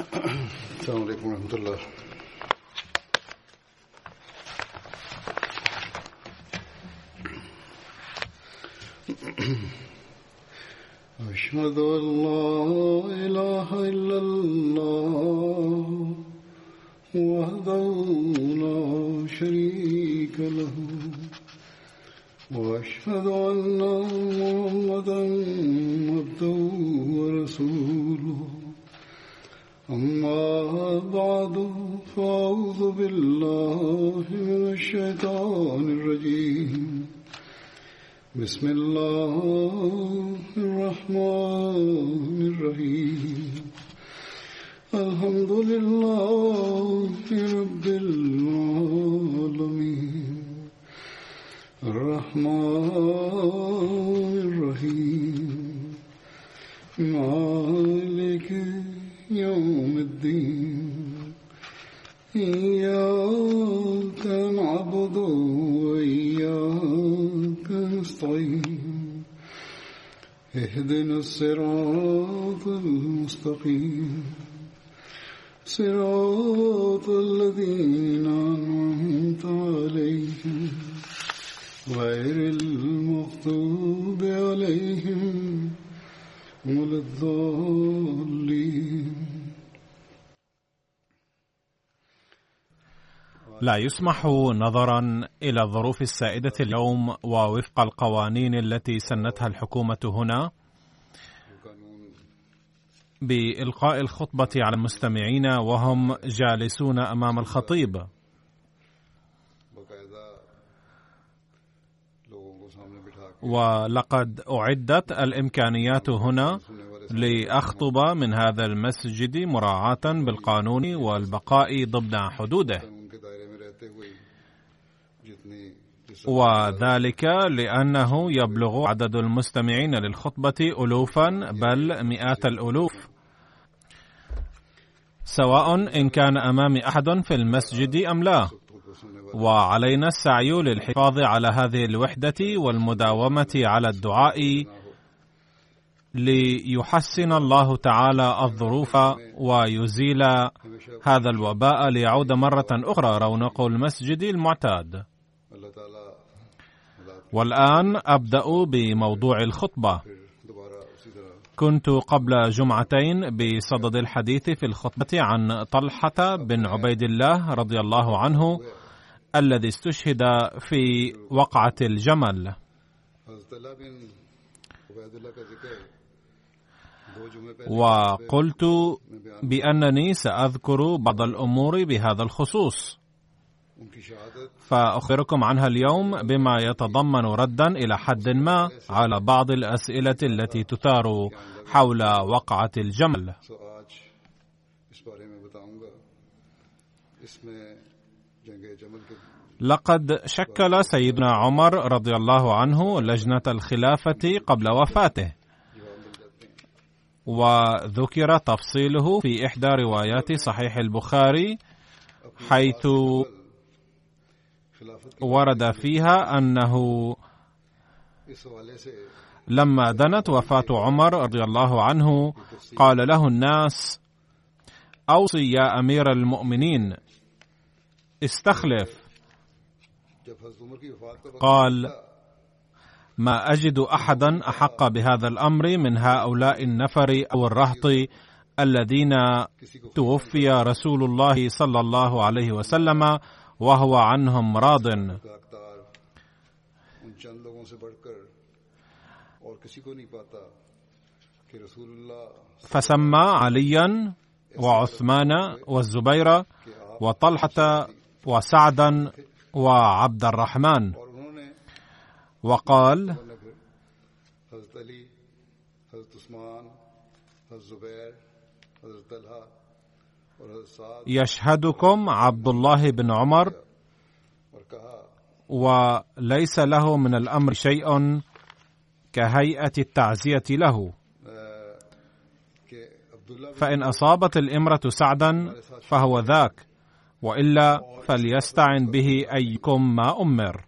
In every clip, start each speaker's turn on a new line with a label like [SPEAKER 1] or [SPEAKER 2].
[SPEAKER 1] السلام عليكم ورحمة الله بسم الله الصراط المستقيم. صراط الذين أنعمت عليهم. غير المغضوب عليهم ولا الضالين.
[SPEAKER 2] لا يسمح نظرا إلى الظروف السائدة اليوم ووفق القوانين التي سنتها الحكومة هنا. بإلقاء الخطبة على المستمعين وهم جالسون أمام الخطيب. ولقد أعدت الإمكانيات هنا لأخطب من هذا المسجد مراعاة بالقانون والبقاء ضمن حدوده. وذلك لأنه يبلغ عدد المستمعين للخطبة الوفا بل مئات الألوف. سواء إن كان امامي أحد في المسجد أم لا. وعلينا السعي للحفاظ على هذه الوحدة والمداومة على الدعاء ليحسن الله تعالى الظروف ويزيل هذا الوباء ليعود مرة أخرى رونق المسجد المعتاد. والآن أبدأ بموضوع
[SPEAKER 1] طرح
[SPEAKER 2] كنت قبل جمعتين بصدد الحديث في الخطبة عن طلحة بن عبيد الله رضي الله عنه الذي استشهد في وقعة الجمل. وقلت بأنني سأذكر بعض الأمور بهذا الخصوص. فأخبركم عنها اليوم بما يتضمن ردا إلى حد ما على بعض الأسئلة التي تثار حول وقعة الجمل. لقد شكل سيدنا عمر رضي الله عنه لجنة الخلافة قبل وفاته وذكر تفصيله في إحدى روايات صحيح البخاري حيث ورد فيها
[SPEAKER 1] سے
[SPEAKER 2] لما دنت وفاة عمر رضي الله عنه قال له الناس أوصي يا أمير المؤمنين استخلف. قال ما أجد أحدا أحق بهذا الأمر من هؤلاء النفر أو الرهط الذين توفي رسول الله صلى الله عليه وسلم وهو عنهم راض. فسمى عليا وعثمان والزبير وطلحة وسعدا وعبد الرحمن. وقال
[SPEAKER 1] حضرت عثمان حضرت زبیر حضرت طلحہ
[SPEAKER 2] يشهدكم عبد الله بن عمر وليس له من الأمر شيء كهيئة التعزية له. فإن أصابت الإمرة سعدا فهو ذاك وإلا فليستعن به أيكم ما
[SPEAKER 1] أمر.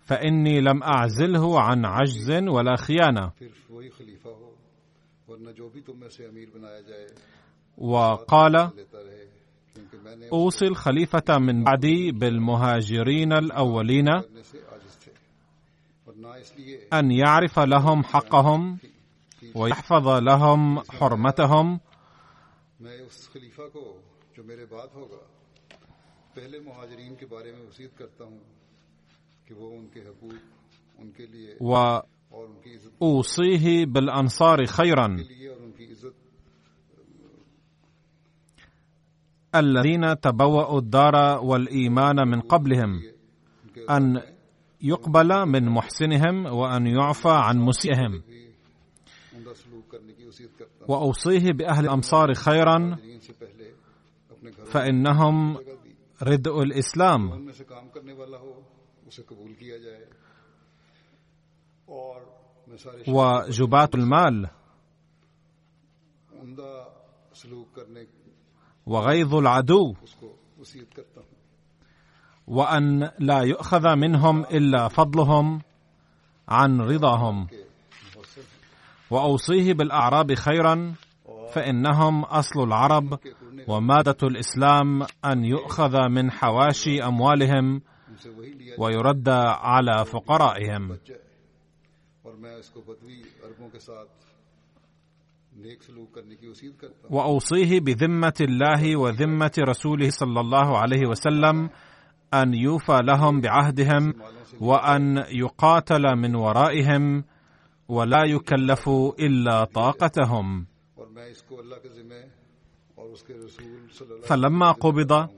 [SPEAKER 2] فإني لم أعزله عن عجز ولا
[SPEAKER 1] خيانة.
[SPEAKER 2] وقال اوصي الخليفه من بعدي بالمهاجرين الاولين ان يعرف لهم حقهم ويحفظ لهم حرمتهم۔
[SPEAKER 1] و أوصيه
[SPEAKER 2] بالأنصار خيرا. الذين تبوأوا الدار والإيمان من قبلهم أن يقبل من محسنهم وأن يعفى عن مسيئهم. وأوصيه بأهل الأمصار خيرا
[SPEAKER 1] فإنهم
[SPEAKER 2] ردء
[SPEAKER 1] الإسلام.
[SPEAKER 2] وجباة المال. وغيظ العدو. وأن لا يؤخذ منهم إلا فضلهم عن رضاهم. وأوصيه بالأعراب خيرا فإنهم أصل العرب ومادة الإسلام أن يؤخذ من حواشي
[SPEAKER 1] أموالهم
[SPEAKER 2] ويرد على فقرائهم. وأوصيه بذمة الله وذمة رسوله صلى الله عليه وسلم أن يوفى لهم بعهدهم وأن يقاتل من ورائهم ولا يكلفوا إلا طاقتهم. فلما قبض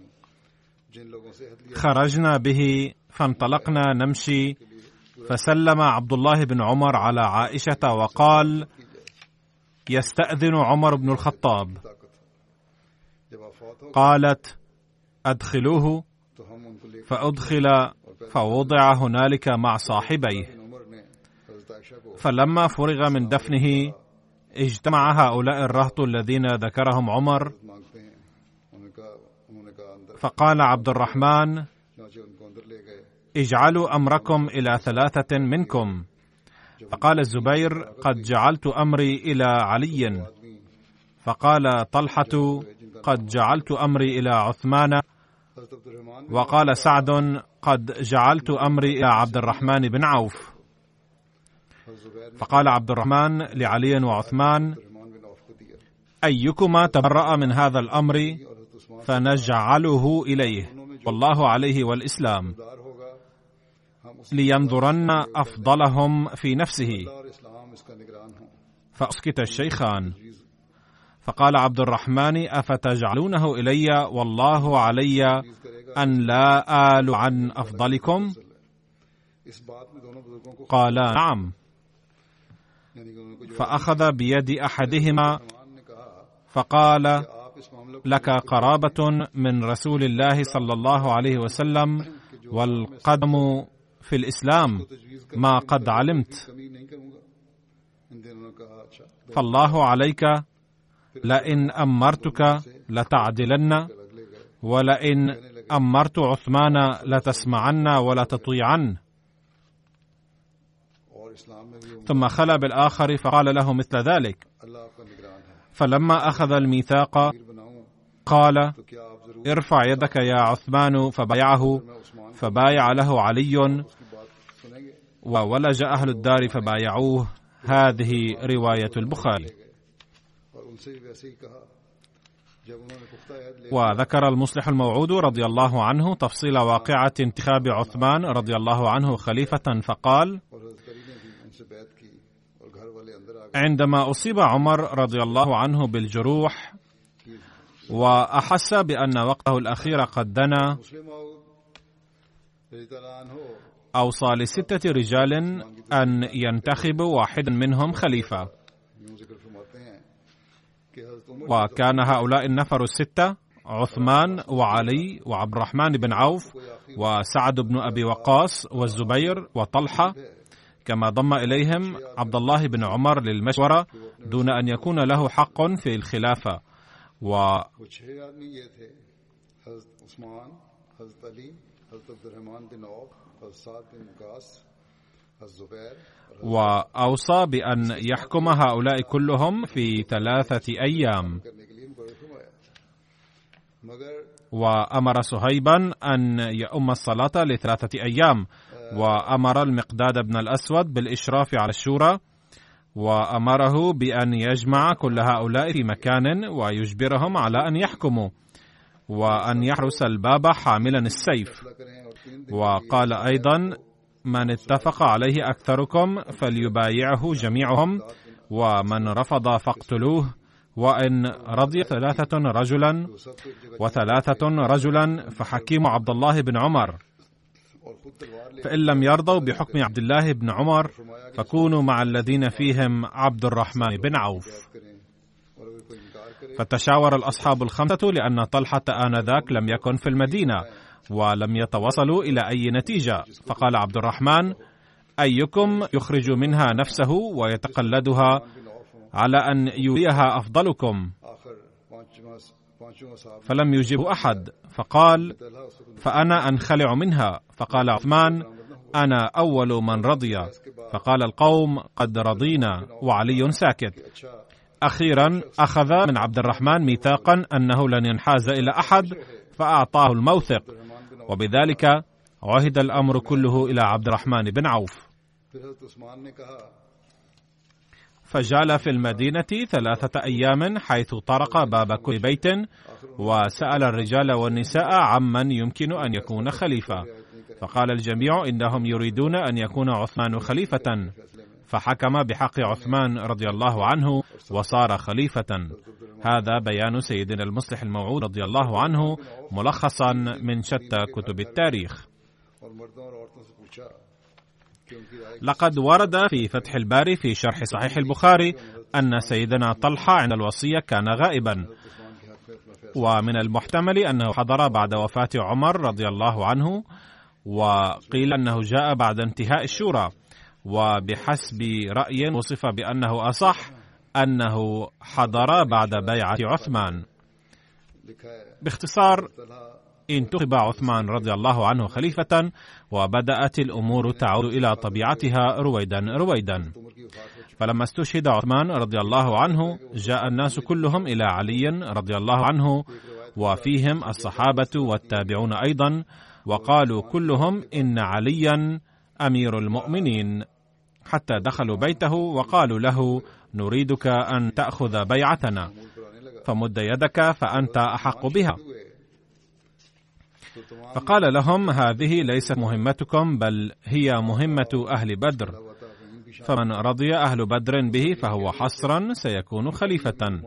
[SPEAKER 2] خرجنا به فانطلقنا نمشي فسلم عبد الله بن عمر على عائشة وقال يستأذن عمر بن الخطاب. قالت
[SPEAKER 1] أدخلوه.
[SPEAKER 2] فأدخل فوضع هنالك مع صاحبيه. فلما فرغ من دفنه اجتمع هؤلاء الرهط الذين ذكرهم عمر. فقال عبد الرحمن اجعلوا أمركم إلى ثلاثة منكم. فقال الزبير قد جعلت أمري إلى علي. فقال طلحة قد جعلت أمري إلى عثمان. وقال سعد قد جعلت أمري إلى عبد الرحمن بن عوف. فقال عبد الرحمن لعلي وعثمان أيكما تبرأ من هذا
[SPEAKER 1] الأمر؟
[SPEAKER 2] فنجعله إليه. والله عليه
[SPEAKER 1] والإسلام.
[SPEAKER 2] لينظرن أفضلهم في نفسه. فأسكت الشيخان. فقال عبد الرحمن أفتجعلونه إلي؟ والله علي أن لا آل عن
[SPEAKER 1] أفضلكم.
[SPEAKER 2] قالا نعم. فأخذ بيد
[SPEAKER 1] أحدهما
[SPEAKER 2] فقال لك قرابة من رسول الله صلى الله عليه وسلم والقدم في
[SPEAKER 1] الإسلام
[SPEAKER 2] ما قد علمت. فالله عليك لئن أمرتك لتعدلن ولئن أمرت عثمان لتسمعن ولا تطيعن ثم خلا بالآخر فقال له مثل ذلك. فلما أخذ الميثاق قال ارفع يدك يا عثمان فبايعه فبايع له علي وولج أهل الدار فبايعوه. هذه رواية البخاري. وذكر المصلح الموعود رضي الله عنه تفصيل واقعة انتخاب عثمان رضي الله عنه خليفة فقال عندما أصيب عمر رضي الله عنه بالجروح وأحس بأن وقته الأخير قد دنا أوصى لستة رجال أن ينتخبوا واحدا منهم
[SPEAKER 1] خليفة.
[SPEAKER 2] وكان هؤلاء النفر الستة عثمان وعلي وعبد الرحمن بن عوف وسعد بن أبي وقاص والزبير وطلحة. كما ضم إليهم عبد الله بن عمر للمشورة دون أن يكون له حق في الخلافة. و
[SPEAKER 1] عثمان حضرت علی حضرت عبد الرحمن بن عوف.
[SPEAKER 2] وأوصى بأن يحكم هؤلاء كلهم في
[SPEAKER 1] ثلاثة أيام.
[SPEAKER 2] وأمر صهيبا أن يؤم الصلاة لثلاثة أيام. وأمر المقداد بن الأسود بالإشراف على الشورى. وأمره بأن يجمع كل هؤلاء في مكان ويجبرهم على أن يحكموا. وأن يحرس الباب حاملا السيف. وقال أيضا من اتفق عليه أكثركم فليبايعه جميعهم ومن رفض فاقتلوه وإن رضي ثلاثة رجلا وثلاثة رجلا فحكيم عبد الله بن عمر. فإن لم يرضوا بحكم عبد الله بن عمر فكونوا مع الذين فيهم عبد الرحمن بن عوف. فتشاور الأصحاب الخمسة لأن طلحة آنذاك لم يكن في المدينة ولم يتوصلوا إلى أي نتيجة. فقال عبد الرحمن أيكم يخرج منها نفسه ويتقلدها على
[SPEAKER 1] أن يريها أفضلكم؟
[SPEAKER 2] فلم يجب أحد. فقال فأنا أنخلع منها. فقال عثمان أنا أول من رضي. فقال القوم قد رضينا وعلي ساكت. أخيرا أخذ من عبد الرحمن ميثاقا أنه لن ينحاز إلى أحد فأعطاه الموثق. وبذلك عهد الأمر كله إلى عبد الرحمن بن عوف. فجال في المدينة ثلاثة أيام حيث طرق باب كل بيت وسأل الرجال والنساء عمن يمكن أن يكون خليفة. فقال الجميع إنهم يريدون أن يكون عثمان خليفة. فحكم بحق عثمان رضي الله عنه وصار خليفة. هذا بيان سيدنا المصلح الموعود رضي الله عنه ملخصا من شتى كتب التاريخ. لقد ورد في فتح الباري في شرح صحيح البخاري أن سيدنا طلحة عند الوصية كان غائبا. ومن المحتمل أنه حضر بعد وفاة عمر رضي الله عنه وقيل أنه جاء بعد انتهاء الشورى. وبحسب رأي وصف بأنه أصح أنه حضر بعد بيعة عثمان. باختصار انتخب عثمان رضي الله عنه خليفة وبدأت الأمور تعود إلى طبيعتها رويدا رويدا. فلما استشهد عثمان رضي الله عنه جاء الناس كلهم إلى علي رضي الله عنه وفيهم الصحابة والتابعون أيضا وقالوا كلهم إن عليا أمير المؤمنين. حتى دخلوا بيته وقالوا له نريدك أن تأخذ بيعتنا. فمد يدك فأنت أحق بها. فقال لهم هذه ليست مهمتكم بل هي مهمة أهل بدر. فمن رضي أهل بدر به فهو حصرا سيكون
[SPEAKER 1] خليفة.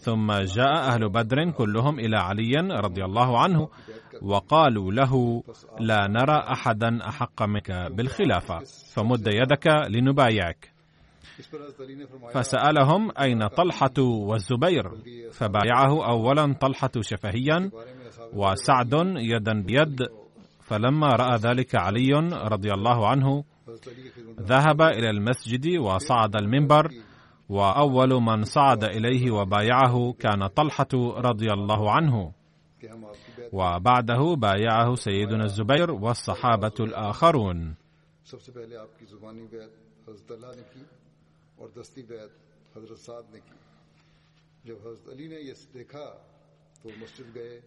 [SPEAKER 2] ثم جاء أهل بدر كلهم إلى علي رضي الله عنه وقالوا له لا نرى أحدا أحق منك بالخلافة فمد يدك لنبايعك. فسألهم أين طلحة والزبير؟ فبايعه أولا طلحة شفهيا وسعد يدا بيد. فلما رأى ذلك علي رضي الله عنه ذهب إلى المسجد وصعد المنبر وأول من صعد إليه وبايعه كان طلحة رضي الله عنه. وبعده بايعه سيدنا الزبير
[SPEAKER 1] والصحابة الآخرون.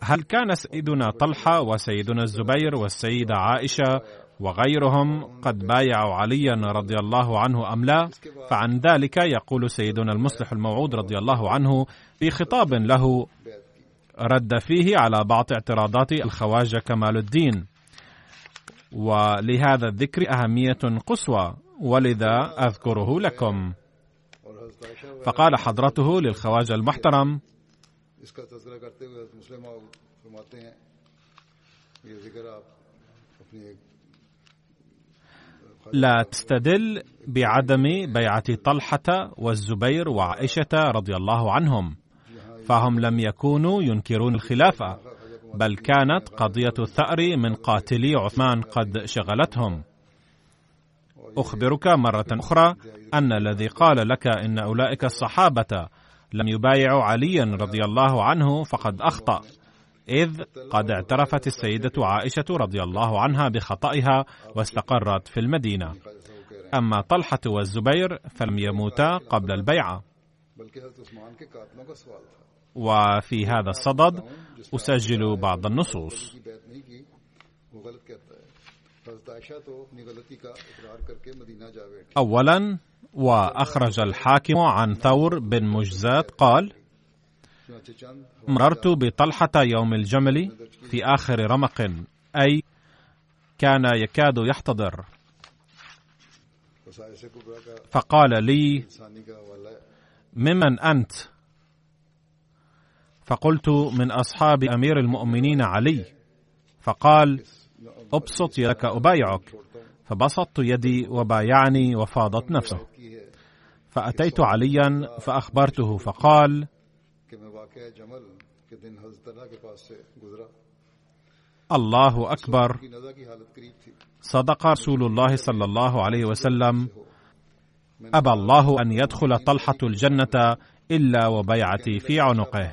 [SPEAKER 2] هل كان سيدنا طلحة وسيدنا الزبير والسيدة عائشة وغيرهم قد بايعوا عليا رضي الله عنه أم لا؟ فعن ذلك يقول سيدنا المصلح الموعود رضي الله عنه في خطاب له رد فيه على بعض اعتراضات الخواجة كمال الدين. ولهذا الذكر أهمية قصوى ولذا أذكره لكم. فقال حضرته للخواجة المحترم لا تستدل بعدم بيعة طلحة والزبير وعائشة رضي الله عنهم فهم لم يكونوا ينكرون الخلافة بل كانت قضية الثأر من قاتلي عثمان قد شغلتهم. أخبرك مرة أخرى أن الذي قال لك إن أولئك الصحابة لم يبايعوا عليا رضي الله عنه فقد أخطأ. إذ قد اعترفت السيدة عائشة رضي الله عنها بخطئها واستقرت في المدينة. أما طلحة والزبير فلم يموتا قبل البيعة. وفي هذا الصدد أسجل بعض النصوص. أولا وأخرج الحاكم عن ثور بن مجزات قال مررت بطلحة يوم الجمل في آخر رمق أي كان يكاد يحتضر. فقال لي ممن أنت؟ فقلت من أصحاب أمير المؤمنين علي. فقال أبسط يدك ابايعك فبسطت يدي وبايعني وفاضت نفسه. فأتيت عليا فأخبرته فقال الله أكبر صدق رسول الله صلى الله عليه وسلم۔ أبى الله أن يدخل طلحة الجنة إلا وبيعتي في عنقه۔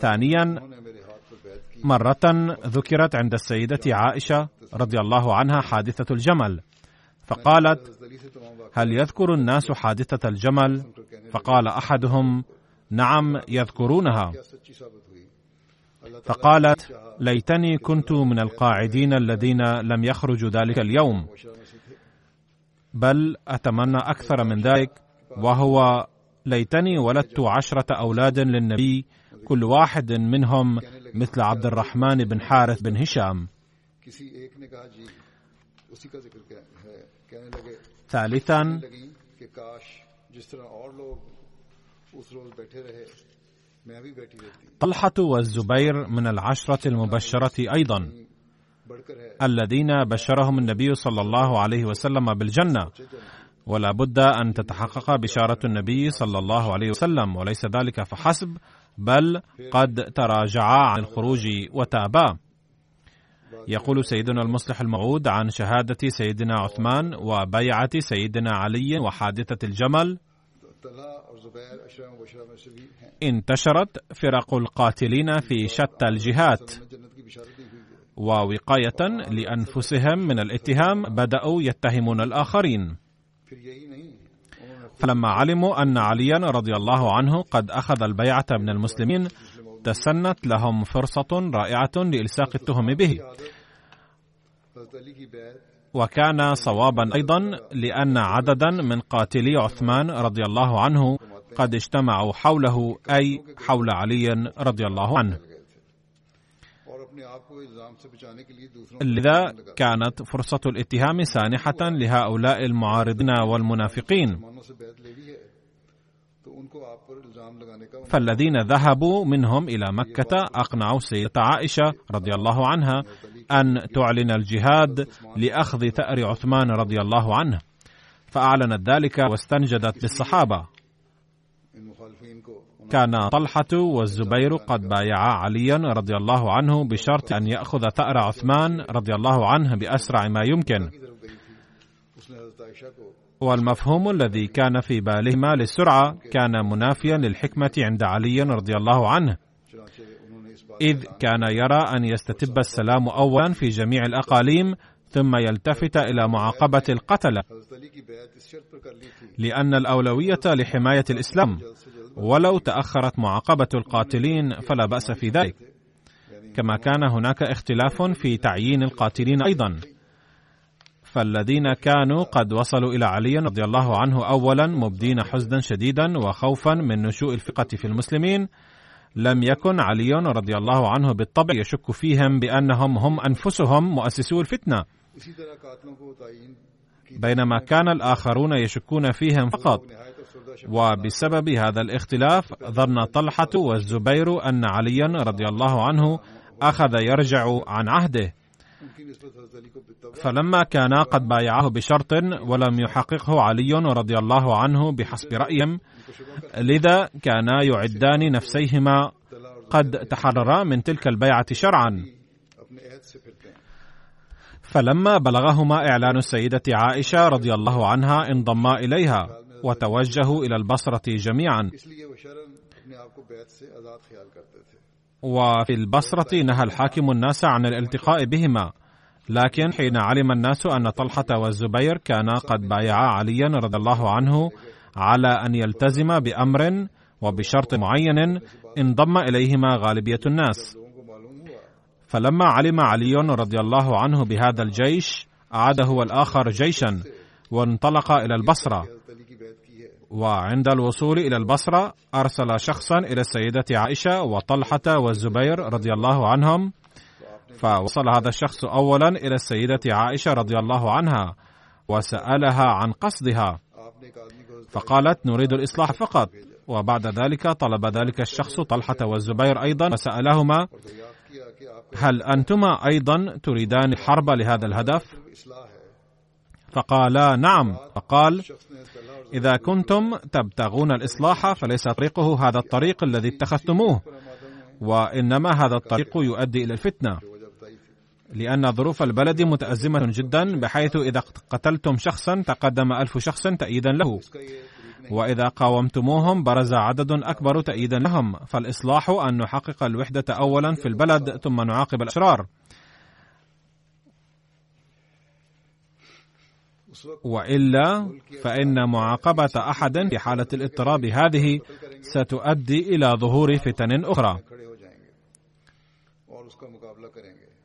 [SPEAKER 2] ثانيا مرة ذكرت عند السيدة عائشة رضي الله عنها حادثة الجمل۔ فقالت هل يذكر الناس حادثة الجمل؟ فقال أحدهم نعم يذكرونها. فقالت ليتني كنت من القاعدين الذين لم يخرجوا ذلك اليوم. بل أتمنى أكثر من ذلك وهو ليتني ولدت عشرة أولاد للنبي كل واحد منهم مثل عبد الرحمن بن حارث بن هشام. ثالثا طلحة والزبير من العشرة المبشرة أيضا الذين بشرهم النبي صلى الله عليه وسلم بالجنة. ولا بد أن تتحقق بشارة النبي صلى الله عليه وسلم وليس ذلك فحسب بل قد تراجعا عن الخروج وتابا. يقول سيدنا المصلح الموعود عن شهادة سيدنا عثمان وبيعة سيدنا علي وحادثة الجمل. انتشرت فرق القاتلين في شتى الجهات. ووقاية لأنفسهم من الاتهام بدأوا يتهمون الآخرين. فلما علموا أن عليا رضي الله عنه قد أخذ البيعة من المسلمين تسنت لهم فرصة رائعة لإلصاق التهم به. وكان صوابا أيضا لأن عددا من قاتلي عثمان رضي الله عنه قد اجتمعوا حوله أي حول علي رضي الله عنه. لذا كانت فرصة الاتهام سانحة لهؤلاء المعارضين والمنافقين. فالذين ذهبوا منهم إلى مكة أقنعوا سيدة عائشة رضي الله عنها أن تعلن الجهاد لأخذ ثأر عثمان رضي الله عنه فأعلنت ذلك واستنجدت بالصحابة. كان طلحة والزبير قد بايعا عليا رضي الله عنه بشرط أن يأخذ ثأر عثمان رضي الله عنه بأسرع ما يمكن. والمفهوم الذي كان في بالهما للسرعة كان منافيا للحكمة عند علي رضي الله عنه. إذ كان يرى أن يستتب السلام اولا في جميع الأقاليم ثم يلتفت إلى معاقبة
[SPEAKER 1] القتله
[SPEAKER 2] لأن الأولوية لحماية الإسلام. ولو تأخرت معاقبة القاتلين فلا بأس في ذلك. كما كان هناك اختلاف في تعيين القاتلين أيضا. فالذين كانوا قد وصلوا إلى علي رضي الله عنه أولا مبدين حزنا شديدا وخوفا من نشوء الفقة في المسلمين لم يكن علي رضي الله عنه بالطبع يشك فيهم بأنهم هم أنفسهم مؤسسو الفتنة. بينما كان الآخرون يشكون فيهم فقط وبسبب هذا الاختلاف ظن طلحة والزبير أن عليا رضي الله عنه أخذ يرجع عن عهده. فلما كان قد بايعه بشرط ولم يحققه علي رضي الله عنه بحسب رايهم لذا كانا يعدان نفسيهما قد تحررا من تلك البيعة شرعا. فلما بلغهما إعلان السيدة عائشة رضي الله عنها انضما إليها وتوجهوا إلى البصرة جميعا. وفي البصرة نهى الحاكم الناس عن الالتقاء بهما. لكن حين علم الناس أن طلحة والزبير كانا قد بايعا عليا رضي الله عنه على أن يلتزم بأمر وبشرط معين انضم إليهما غالبية الناس. فلما علم علي رضي الله عنه بهذا الجيش أعاد هو الآخر جيشا وانطلق إلى البصرة. وعند الوصول إلى البصرة أرسل شخصا إلى السيدة عائشة وطلحة والزبير رضي الله عنهم فوصل هذا الشخص أولا إلى السيدة عائشة رضي الله عنها وسألها عن قصدها. فقالت نريد الإصلاح فقط. وبعد ذلك طلب ذلك الشخص طلحة والزبير أيضا وسألهما هل أنتما أيضا تريدان الحرب لهذا الهدف؟ فقالا نعم. فقال إذا كنتم تبتغون الإصلاح فليس طريقه هذا الطريق الذي اتخذتموه وإنما هذا الطريق يؤدي إلى الفتنة. لأن ظروف البلد متأزمة جدا بحيث إذا قتلتم شخصا تقدم ألف شخص تأييدا له. وإذا قاومتموهم برز عدد أكبر تأييدا لهم. فالإصلاح أن نحقق الوحدة أولا في البلد ثم نعاقب الأشرار. وإلا فإن معاقبة أحد في حالة الاضطراب هذه ستؤدي إلى ظهور فتن أخرى.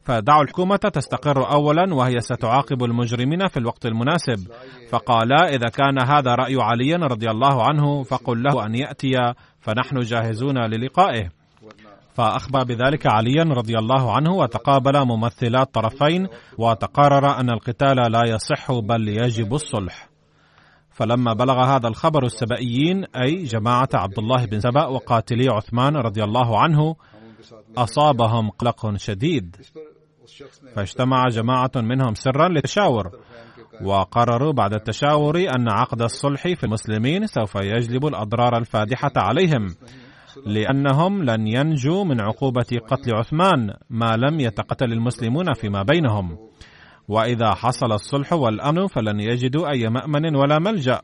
[SPEAKER 2] فدعوا الحكومة تستقر أولا وهي ستعاقب المجرمين في الوقت المناسب. فقالا إذا كان هذا رأي علي رضي الله عنه فقل له أن يأتي فنحن جاهزون للقائه. فأخبر بذلك عليا رضي الله عنه وتقابل ممثلا الطرفين وتقرر أن القتال لا يصح بل يجب الصلح. فلما بلغ هذا الخبر السبائيين أي جماعة عبد الله بن سبأ وقاتلي عثمان رضي الله عنه أصابهم قلق شديد. فاجتمع جماعة منهم سرا للتشاور وقرروا بعد التشاور أن عقد الصلح في المسلمين سوف يجلب الأضرار الفادحة عليهم لأنهم لن ينجوا من عقوبة قتل عثمان ما لم يتقتل المسلمون فيما بينهم. وإذا حصل الصلح والأمن فلن يجدوا أي مأمن ولا ملجأ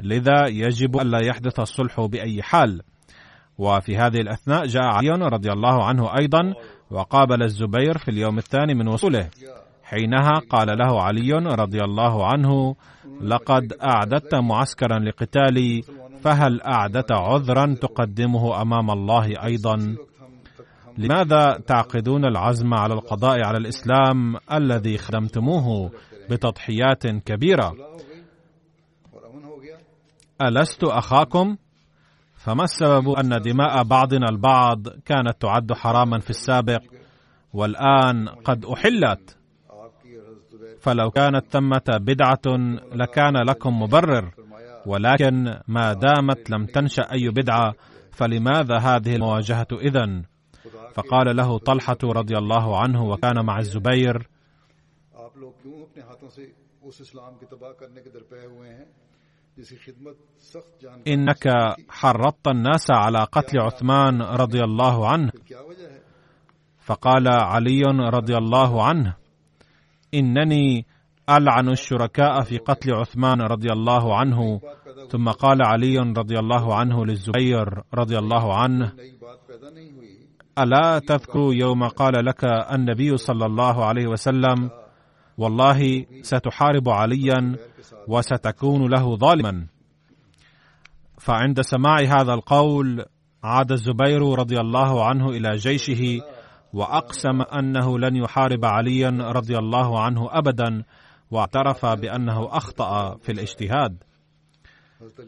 [SPEAKER 2] لذا يجب ألا يحدث الصلح بأي حال. وفي هذه الأثناء جاء علي رضي الله عنه أيضا وقابل الزبير في اليوم الثاني من وصوله. حينها قال له علي رضي الله عنه لقد أعددت معسكرا لقتالي فهل أعددت عذرا تقدمه أمام الله أيضا؟ لماذا تعقدون العزم على القضاء على الإسلام الذي خدمتموه بتضحيات كبيرة؟ ألست أخاكم؟ فما السبب أن دماء بعضنا البعض كانت تعد حراما في السابق والآن قد أحلت فلو كانت ثمة بدعة لكان لكم مبرر ولكن ما دامت لم تنشأ أي بدعة فلماذا هذه المواجهة إذن؟ فقال له طلحة رضي الله عنه وكان مع الزبير إنك حرضت الناس على قتل عثمان رضي الله عنه. فقال علي رضي الله عنه إنني ألعن الشركاء في قتل عثمان رضي الله عنه. ثم قال علي رضي الله عنه للزبير رضي الله عنه ألا تذكر يوم قال لك النبي صلى الله عليه وسلم والله ستحارب عليا وستكون له ظالما. فعند سماع هذا القول عاد الزبير رضي الله عنه إلى جيشه وأقسم أنه لن يحارب عليا رضي الله عنه أبدا واعترف بأنه أخطأ في الاجتهاد.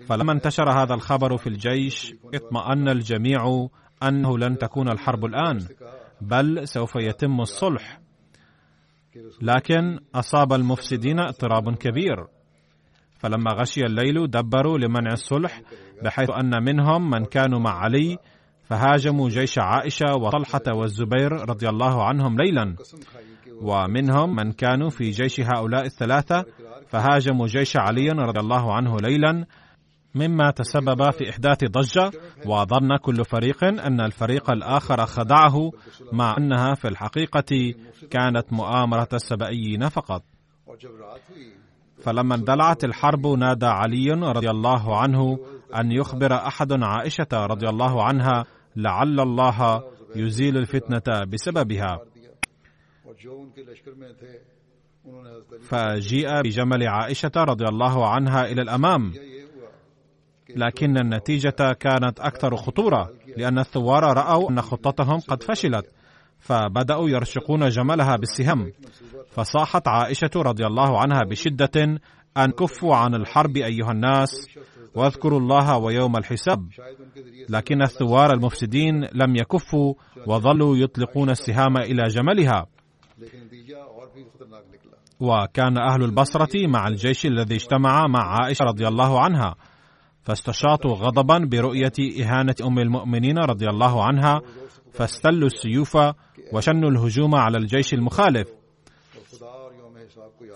[SPEAKER 2] فلما انتشر هذا الخبر في الجيش اطمأن الجميع أنه لن تكون الحرب الآن بل سوف يتم الصلح. لكن أصاب المفسدين اضطراب كبير. فلما غشي الليل دبروا لمنع الصلح بحيث أن منهم من كانوا مع علي فهاجموا جيش عائشة وطلحة والزبير رضي الله عنهم ليلا. ومنهم من كانوا في جيش هؤلاء الثلاثة فهاجموا جيش علي رضي الله عنه ليلا. مما تسبب في إحداث ضجة وظن كل فريق أن الفريق الآخر خدعه مع أنها في الحقيقة كانت مؤامرة السبائيين فقط. فلما اندلعت الحرب نادى علي رضي الله عنه أن يخبر أحد عائشة رضي الله عنها لعل الله يزيل الفتنة بسببها. فجيء بجمل عائشة رضي الله عنها إلى الأمام. لكن النتيجة كانت أكثر خطورة لأن الثوار رأوا أن خطتهم قد فشلت فبدأوا يرشقون جملها بالسهم. فصاحت عائشة رضي الله عنها بشدة أن كفوا عن الحرب أيها الناس واذكروا الله ويوم الحساب. لكن الثوار المفسدين لم يكفوا وظلوا يطلقون السهام إلى جملها وكان أهل البصرة مع الجيش الذي اجتمع مع عائشة رضي الله عنها فاستشاطوا غضبا برؤية إهانة أم المؤمنين رضي الله عنها فاستلوا السيوف وشنوا الهجوم على الجيش المخالف.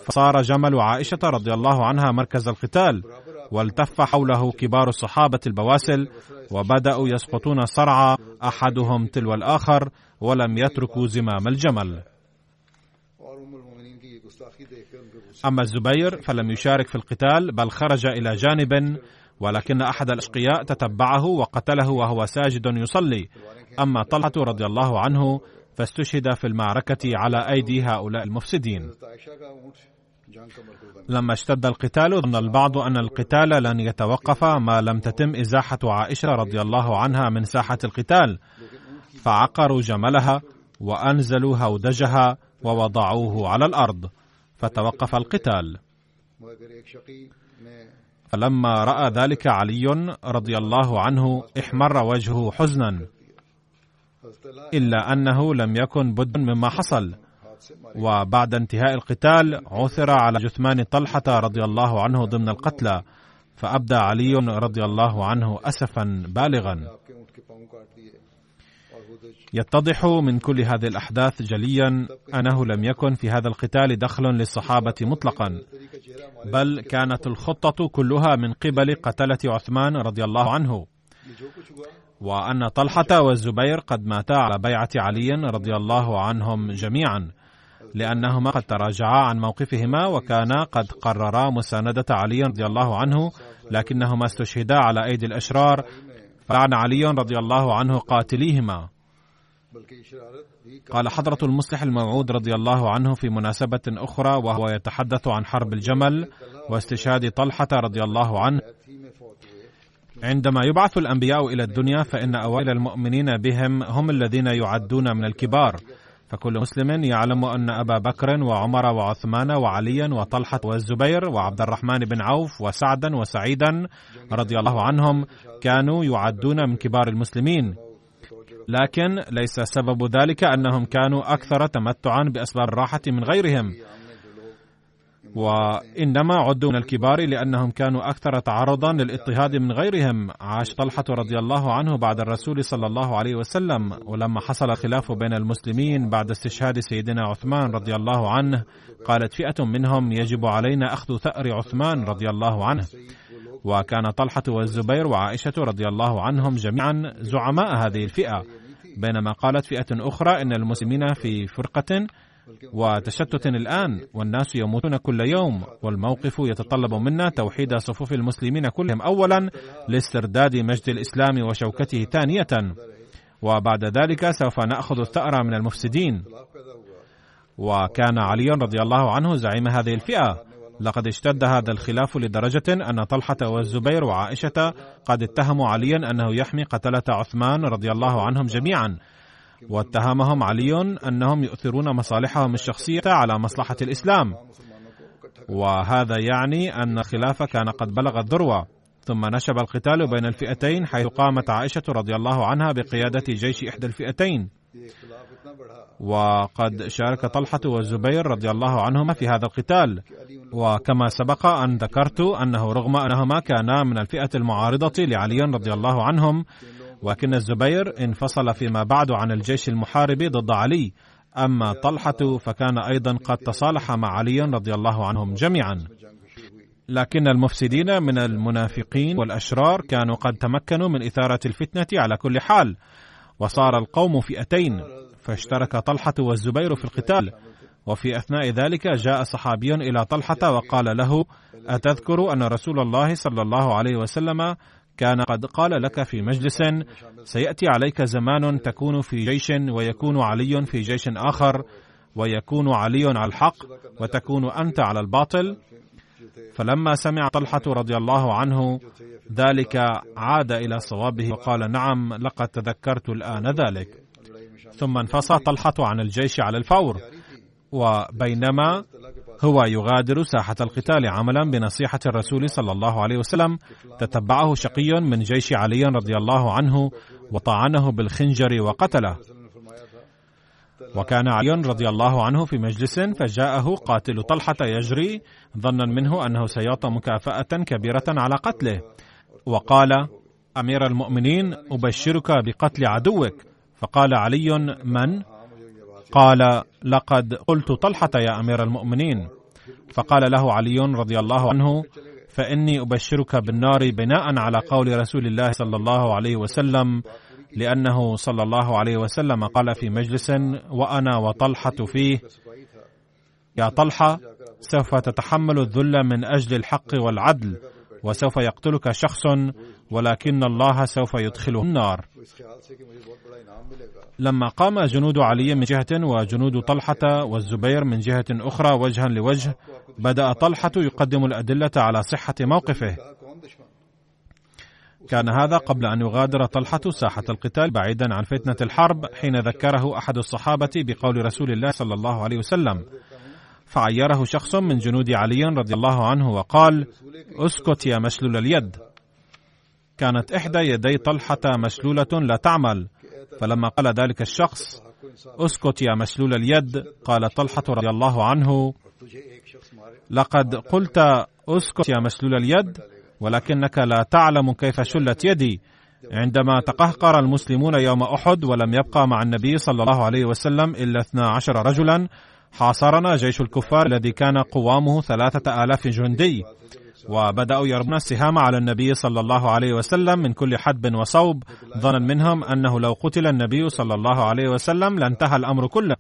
[SPEAKER 2] فصار جمل عائشة رضي الله عنها مركز القتال والتف حوله كبار الصحابة البواسل وبدأوا يسقطون صرعى أحدهم تلو الآخر ولم يتركوا زمام الجمل. أما الزبير فلم يشارك في القتال بل خرج إلى جانب ولكن أحد الأشقياء تتبعه وقتله وهو ساجد يصلي. أما طلحة رضي الله عنه فاستشهد في المعركة على أيدي هؤلاء المفسدين. لما اشتد القتال ظن البعض أن القتال لن يتوقف ما لم تتم إزاحة عائشة رضي الله عنها من ساحة القتال. فعقروا جملها وأنزلوا هودجها ووضعوه على الأرض فتوقف القتال. فلما رأى ذلك علي رضي الله عنه احمر وجهه حزنا. إلا أنه لم يكن بد مما حصل. وبعد انتهاء القتال عثر على جثمان طلحة رضي الله عنه ضمن القتلى فأبدى علي رضي الله عنه اسفا بالغا. يتضح من كل هذه الأحداث جليا أنه لم يكن في هذا القتال دخل للصحابة مطلقا بل كانت الخطة كلها من قبل قتلة عثمان رضي الله عنه. وأن طلحة والزبير قد ماتا على بيعة علي رضي الله عنهم جميعا لأنهما قد تراجعا عن موقفهما وكانا قد قررا مساندة علي رضي الله عنه لكنهما استشهدا على أيدي الأشرار فلعن علي رضي الله عنه قاتليهما. قال حضرة المصلح الموعود رضي الله عنه في مناسبة أخرى وهو يتحدث عن حرب الجمل واستشهاد طلحة رضي الله عنه. عندما يبعث الأنبياء إلى الدنيا فإن أوائل المؤمنين بهم هم الذين يعدون من الكبار. فكل مسلم يعلم أن أبا بكر وعمر وعثمان وعليا وطلحة والزبير وعبد الرحمن بن عوف وسعدا وسعيدا رضي الله عنهم كانوا يعدون من كبار المسلمين. لكن ليس سبب ذلك أنهم كانوا أكثر تمتعا بأسباب الراحه من غيرهم. وإنما عدوا من الكبار لأنهم كانوا أكثر تعرضا للاضطهاد من غيرهم. عاش طلحة رضي الله عنه بعد الرسول صلى الله عليه وسلم ولما حصل الخلاف بين المسلمين بعد استشهاد سيدنا عثمان رضي الله عنه قالت فئة منهم يجب علينا أخذ ثأر عثمان رضي الله عنه. وكان طلحة والزبير وعائشة رضي الله عنهم جميعا زعماء هذه الفئة. بينما قالت فئة أخرى إن المسلمين في فرقة وتشتت الآن والناس يموتون كل يوم والموقف يتطلب منا توحيد صفوف المسلمين كلهم. اولا لاسترداد مجد الإسلام وشوكته ثانية وبعد ذلك سوف نأخذ الثأر من المفسدين. وكان علي رضي الله عنه زعيم هذه الفئة. لقد اشتد هذا الخلاف لدرجة أن طلحة والزبير وعائشة قد اتهموا عليا أنه يحمي قتلة عثمان رضي الله عنهم جميعا واتهمهم علي أنهم يؤثرون مصالحهم الشخصية على مصلحة الإسلام. وهذا يعني أن الخلاف كان قد بلغ الذروة. ثم نشب القتال بين الفئتين حيث قامت عائشة رضي الله عنها بقيادة جيش إحدى الفئتين. وقد شارك طلحة والزبير رضي الله عنهما في هذا القتال. وكما سبق أن ذكرت أنه رغم أنهما كانا من الفئة المعارضة لعلي رضي الله عنهم ولكن الزبير انفصل فيما بعد عن الجيش المحارب ضد علي. أما طلحة فكان أيضا قد تصالح مع علي رضي الله عنهم جميعا. لكن المفسدين من المنافقين والأشرار كانوا قد تمكنوا من إثارة الفتنة على كل حال. وصار القوم فئتين فاشترك طلحة والزبير في القتال. وفي أثناء ذلك جاء صحابي إلى طلحة وقال له أتذكر أن رسول الله صلى الله عليه وسلم كان قد قال لك في مجلس سيأتي عليك زمان تكون في جيش ويكون علي في جيش آخر ويكون علي على الحق وتكون أنت على الباطل. فلما سمع طلحة رضي الله عنه ذلك عاد إلى صوابه وقال نعم لقد تذكرت الآن ذلك. ثم انفصل طلحة عن الجيش على الفور وبينما هو يغادر ساحة القتال عملا بنصيحة الرسول صلى الله عليه وسلم. تتبعه شقي من جيش علي رضي الله عنه وطعنه بالخنجر وقتله. وكان علي رضي الله عنه في مجلس فجاءه قاتل طلحة يجري ظنا منه أنه سيعطى مكافأة كبيرة على قتله. وقال أمير المؤمنين أبشرك بقتل عدوك. فقال علي من؟ قال لقد قلت طلحة يا أمير المؤمنين. فقال له علي رضي الله عنه فإني أبشرك بالنار بناء على قول رسول الله صلى الله عليه وسلم لأنه صلى الله عليه وسلم قال في مجلس وأنا وطلحة فيه. يا طلحة سوف تتحمل الذل من أجل الحق والعدل وسوف يقتلك شخص ولكن الله سوف يدخله النار. لما قام جنود علي من جهة وجنود طلحة والزبير من جهة أخرى وجها لوجه بدأ طلحة يقدم الأدلة على صحة موقفه. كان هذا قبل أن يغادر طلحة ساحة القتال بعيدا عن فتنة الحرب حين ذكره أحد الصحابة بقول رسول الله صلى الله عليه وسلم. فعيره شخص من جنود علي رضي الله عنه وقال أسكت يا مشلول اليد. كانت إحدى يدي طلحة مشلولة لا تعمل. فلما قال ذلك الشخص أسكت يا مشلول اليد. قال طلحة رضي الله عنه لقد قلت أسكت يا مسلول اليد. ولكنك لا تعلم كيف شلت يدي. عندما تقهقر المسلمون يوم أحد ولم يبقى مع النبي صلى الله عليه وسلم إلا 12 رجلا حاصرنا جيش الكفار الذي كان قوامه ثلاثة آلاف جندي. وبدأوا يرمون السهام على النبي صلى الله عليه وسلم من كل حدب وصوب. ظنا منهم أنه لو قتل النبي صلى الله عليه وسلم لانتهى الأمر كله.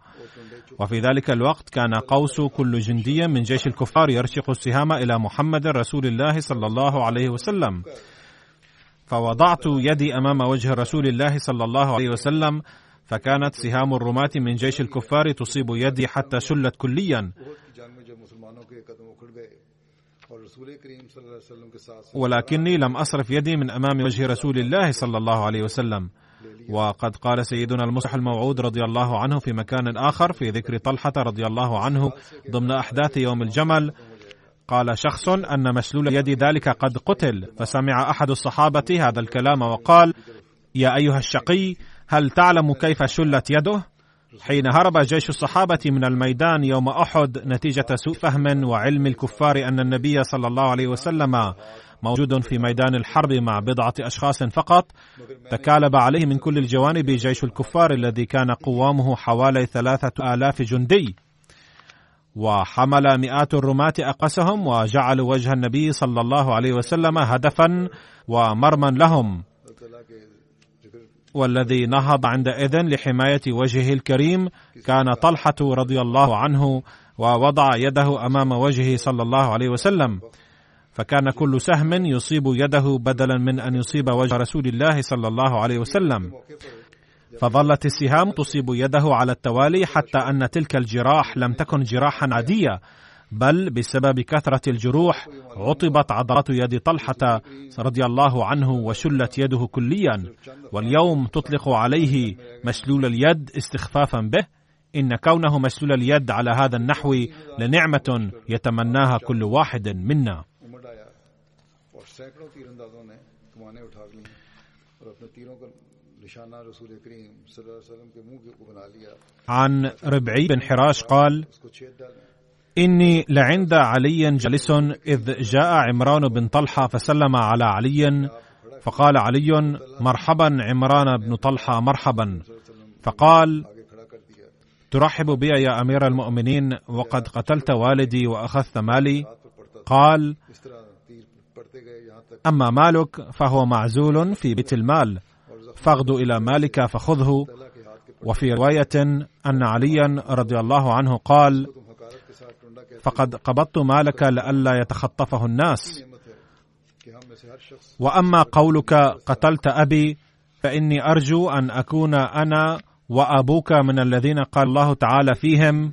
[SPEAKER 2] وفي ذلك الوقت كان قوس كل جندي من جيش الكفار يرشق السهام إلى محمد رسول الله صلى الله عليه وسلم. فوضعت يدي أمام وجه رسول الله صلى الله عليه وسلم فكانت سهام الرماة من جيش الكفار تصيب يدي حتى شلت كليا. ولكني لم أصرف يدي من أمام وجه رسول الله صلى الله عليه وسلم. وقد قال سيدنا المصح الموعود رضي الله عنه في مكان آخر في ذكر طلحة رضي الله عنه ضمن أحداث يوم الجمل قال شخص أن مسلول يد ذلك قد قتل فسمع أحد الصحابة هذا الكلام وقال يا أيها الشقي هل تعلم كيف شلت يده؟ حين هرب جيش الصحابة من الميدان يوم أحد نتيجة سوء فهم وعلم الكفار أن النبي صلى الله عليه وسلم موجود في ميدان الحرب مع بضعة أشخاص فقط تكالب عليه من كل الجوانب جيش الكفار الذي كان قوامه حوالي ثلاثة آلاف جندي. وحمل مئات الرماة أقسهم وجعلوا وجه النبي صلى الله عليه وسلم هدفا ومرما لهم. والذي نهض عندئذ لحماية وجهه الكريم كان طلحة رضي الله عنه ووضع يده أمام وجهه صلى الله عليه وسلم. فكان كل سهم يصيب يده بدلا من أن يصيب وجه رسول الله صلى الله عليه وسلم. فظلت السهام تصيب يده على التوالي حتى أن تلك الجراح لم تكن جراحا عادية بل بسبب كثرة الجروح عطبت عضلات يد طلحة رضي الله عنه وشلت يده كليا. واليوم تطلق عليه مشلول اليد استخفافا به. إن كونه مشلول اليد على هذا النحو لنعمة يتمناها كل واحد منا.
[SPEAKER 1] सैकड़ों तीरंदाजों ने कमाने उठा ली और अपने तीरों का निशाना रसूल करीम वसल्लम के मुंह को बना लिया
[SPEAKER 2] عن ربعي بن حراش قال إني لعند علي جلس إذ جاء عمران بن طلحة فسلم على علي فقال علي مرحبا عمران بن طلحة مرحبا فقال ترحب بي يا أمير المؤمنين وقد قتلت والدي وأخذت مالي قال أما مالك فهو معزول في بيت المال. فاغد إلى مالك فخذه. وفي رواية أن عليا رضي الله عنه قال فقد قبضت مالك لئلا يتخطفه الناس. وأما قولك قتلت أبي فإني أرجو أن أكون أنا وأبوك من الذين قال الله تعالى فيهم.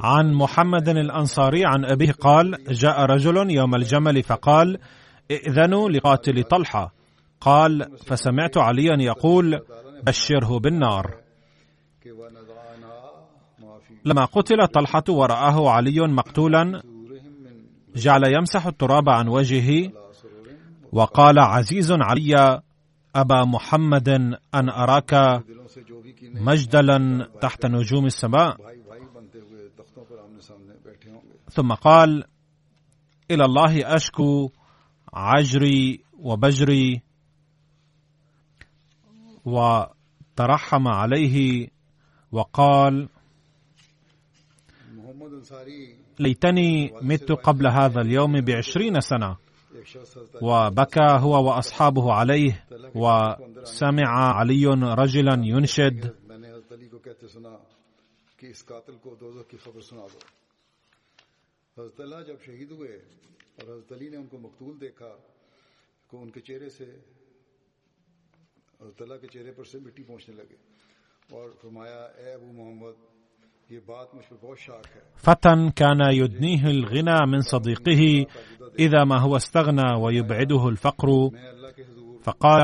[SPEAKER 2] عن محمد الأنصاري عن أبيه قال جاء رجل يوم الجمل فقال ائذنوا لقاتل طلحة. قال فسمعت عليا يقول بشره بالنار. لما قتل طلحة ورآه علي مقتولا جعل يمسح التراب عن وجهه وقال عزيز علي أبا محمد أن أراك مجدلا تحت نجوم السماء. ثم قال إلى الله أشكو عجري وبجري وترحم عليه وقال ليتني مت قبل هذا اليوم بعشرين
[SPEAKER 1] سنة.
[SPEAKER 2] وبكى هو وأصحابه عليه وسمع علي رجلا ينشد.
[SPEAKER 1] حضرت طلحہ جب شہید ہوئے اور حضرت علی نے ان کو مقتول دیکھا تو ان کے چہرے سے حضرت طلحہ کے چہرے پر سے مٹی پونچھنے لگے اور فرمایا اے ابو محمد یہ بات مجھ پر بہت شاق ہے۔
[SPEAKER 2] فتن كان يدنيه الغنى من صديقه اذا ما هو استغنى ويبعده الفقر۔ فقال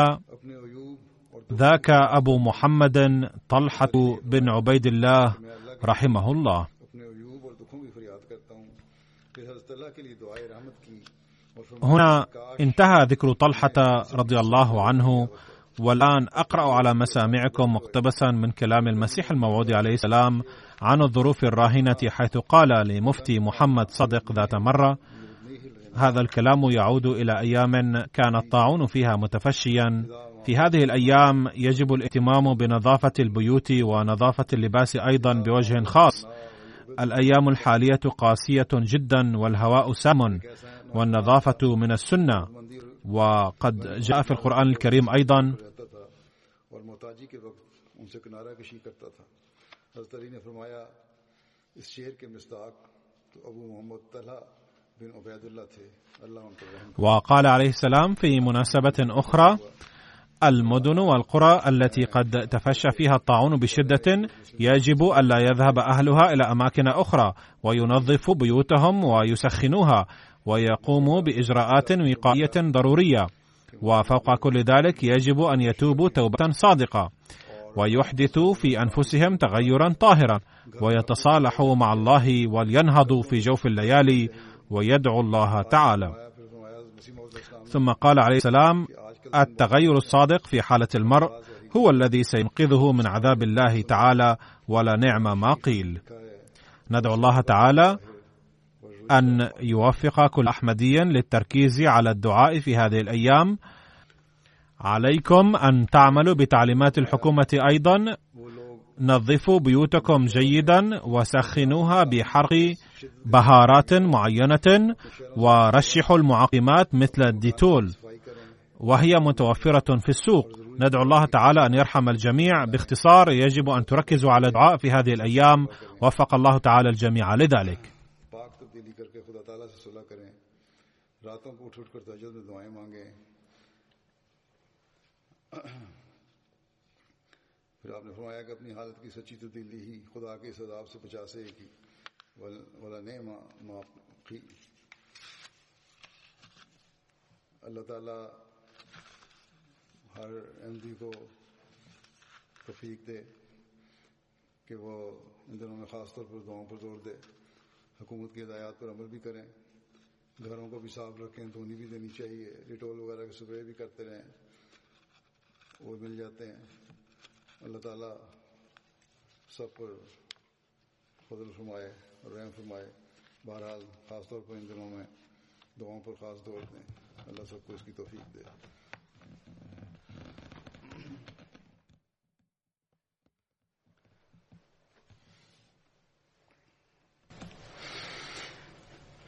[SPEAKER 2] ذاك ابو محمد طلحة بن عبيد الله رحمه الله هنا انتهى ذكر طلحة رضي الله عنه والآن أقرأ على مسامعكم مقتبسا من كلام المسيح الموعود عليه السلام عن الظروف الراهنة حيث قال لمفتي محمد صدق ذات مرة هذا الكلام يعود إلى أيام كان الطاعون فيها متفشيا. في هذه الأيام يجب الاهتمام بنظافة البيوت ونظافة اللباس أيضا بوجه خاص الأيام الحالية قاسية جدا والهواء سام والنظافة من
[SPEAKER 1] السنة.
[SPEAKER 2] وقد جاء في القرآن الكريم
[SPEAKER 1] أيضا
[SPEAKER 2] وقال عليه السلام في مناسبة أخرى المدن والقرى التي قد تفشى فيها الطاعون بشدة يجب ألا يذهب أهلها إلى أماكن أخرى وينظف بيوتهم ويسخنوها ويقوموا بإجراءات وقائية ضرورية. وفوق كل ذلك يجب أن يتوبوا توبة صادقة. ويحدثوا في أنفسهم تغيرا طاهرا. ويتصالحوا مع الله ولينهضوا في جوف الليالي ويدعو الله تعالى. ثم قال عليه السلام التغير الصادق في حالة المرء هو الذي سينقذه من عذاب الله تعالى ولا نعم ما قيل. ندعو الله تعالى أن يوفق كل أحمديا للتركيز على الدعاء في هذه الأيام. عليكم أن تعملوا بتعليمات
[SPEAKER 1] الحكومة أيضا.
[SPEAKER 2] نظفوا بيوتكم جيدا وسخنوها بحرق بهارات معينة ورشحوا المعقمات مثل الديتول. وهي متوفرة في السوق. ندعو الله تعالى أن يرحم الجميع. باختصار يجب أن تركزوا على الدعاء في هذه الأيام. وفق الله تعالى الجميع لذلك.
[SPEAKER 1] پھر آپ نے فرمایا کہ اپنی حالت کی سچی تبدیلی ہی خدا کے اس عذاب سے بچا سکے گی اللہ تعالیٰ ہر احمدی کو توفیق دے کہ وہ ان دنوں میں خاص طور پر دعاؤں پر زور دے، حکومت کی ہدایات پر عمل بھی کریں، گھروں کو بھی صاف رکھیں، دھونی بھی دینی چاہیے، ڈیٹول وغیرہ کے سپرے بھی کرتے رہیں، وہ مل جاتے ہیں۔ اللہ تعالیٰ سب پر فضل فرمائے اور رحم فرمائے۔ بہرحال خاص طور پر ان دنوں میں دعاؤں پر خاص دور دیں۔ اللہ سب کو اس کی توفیق دے۔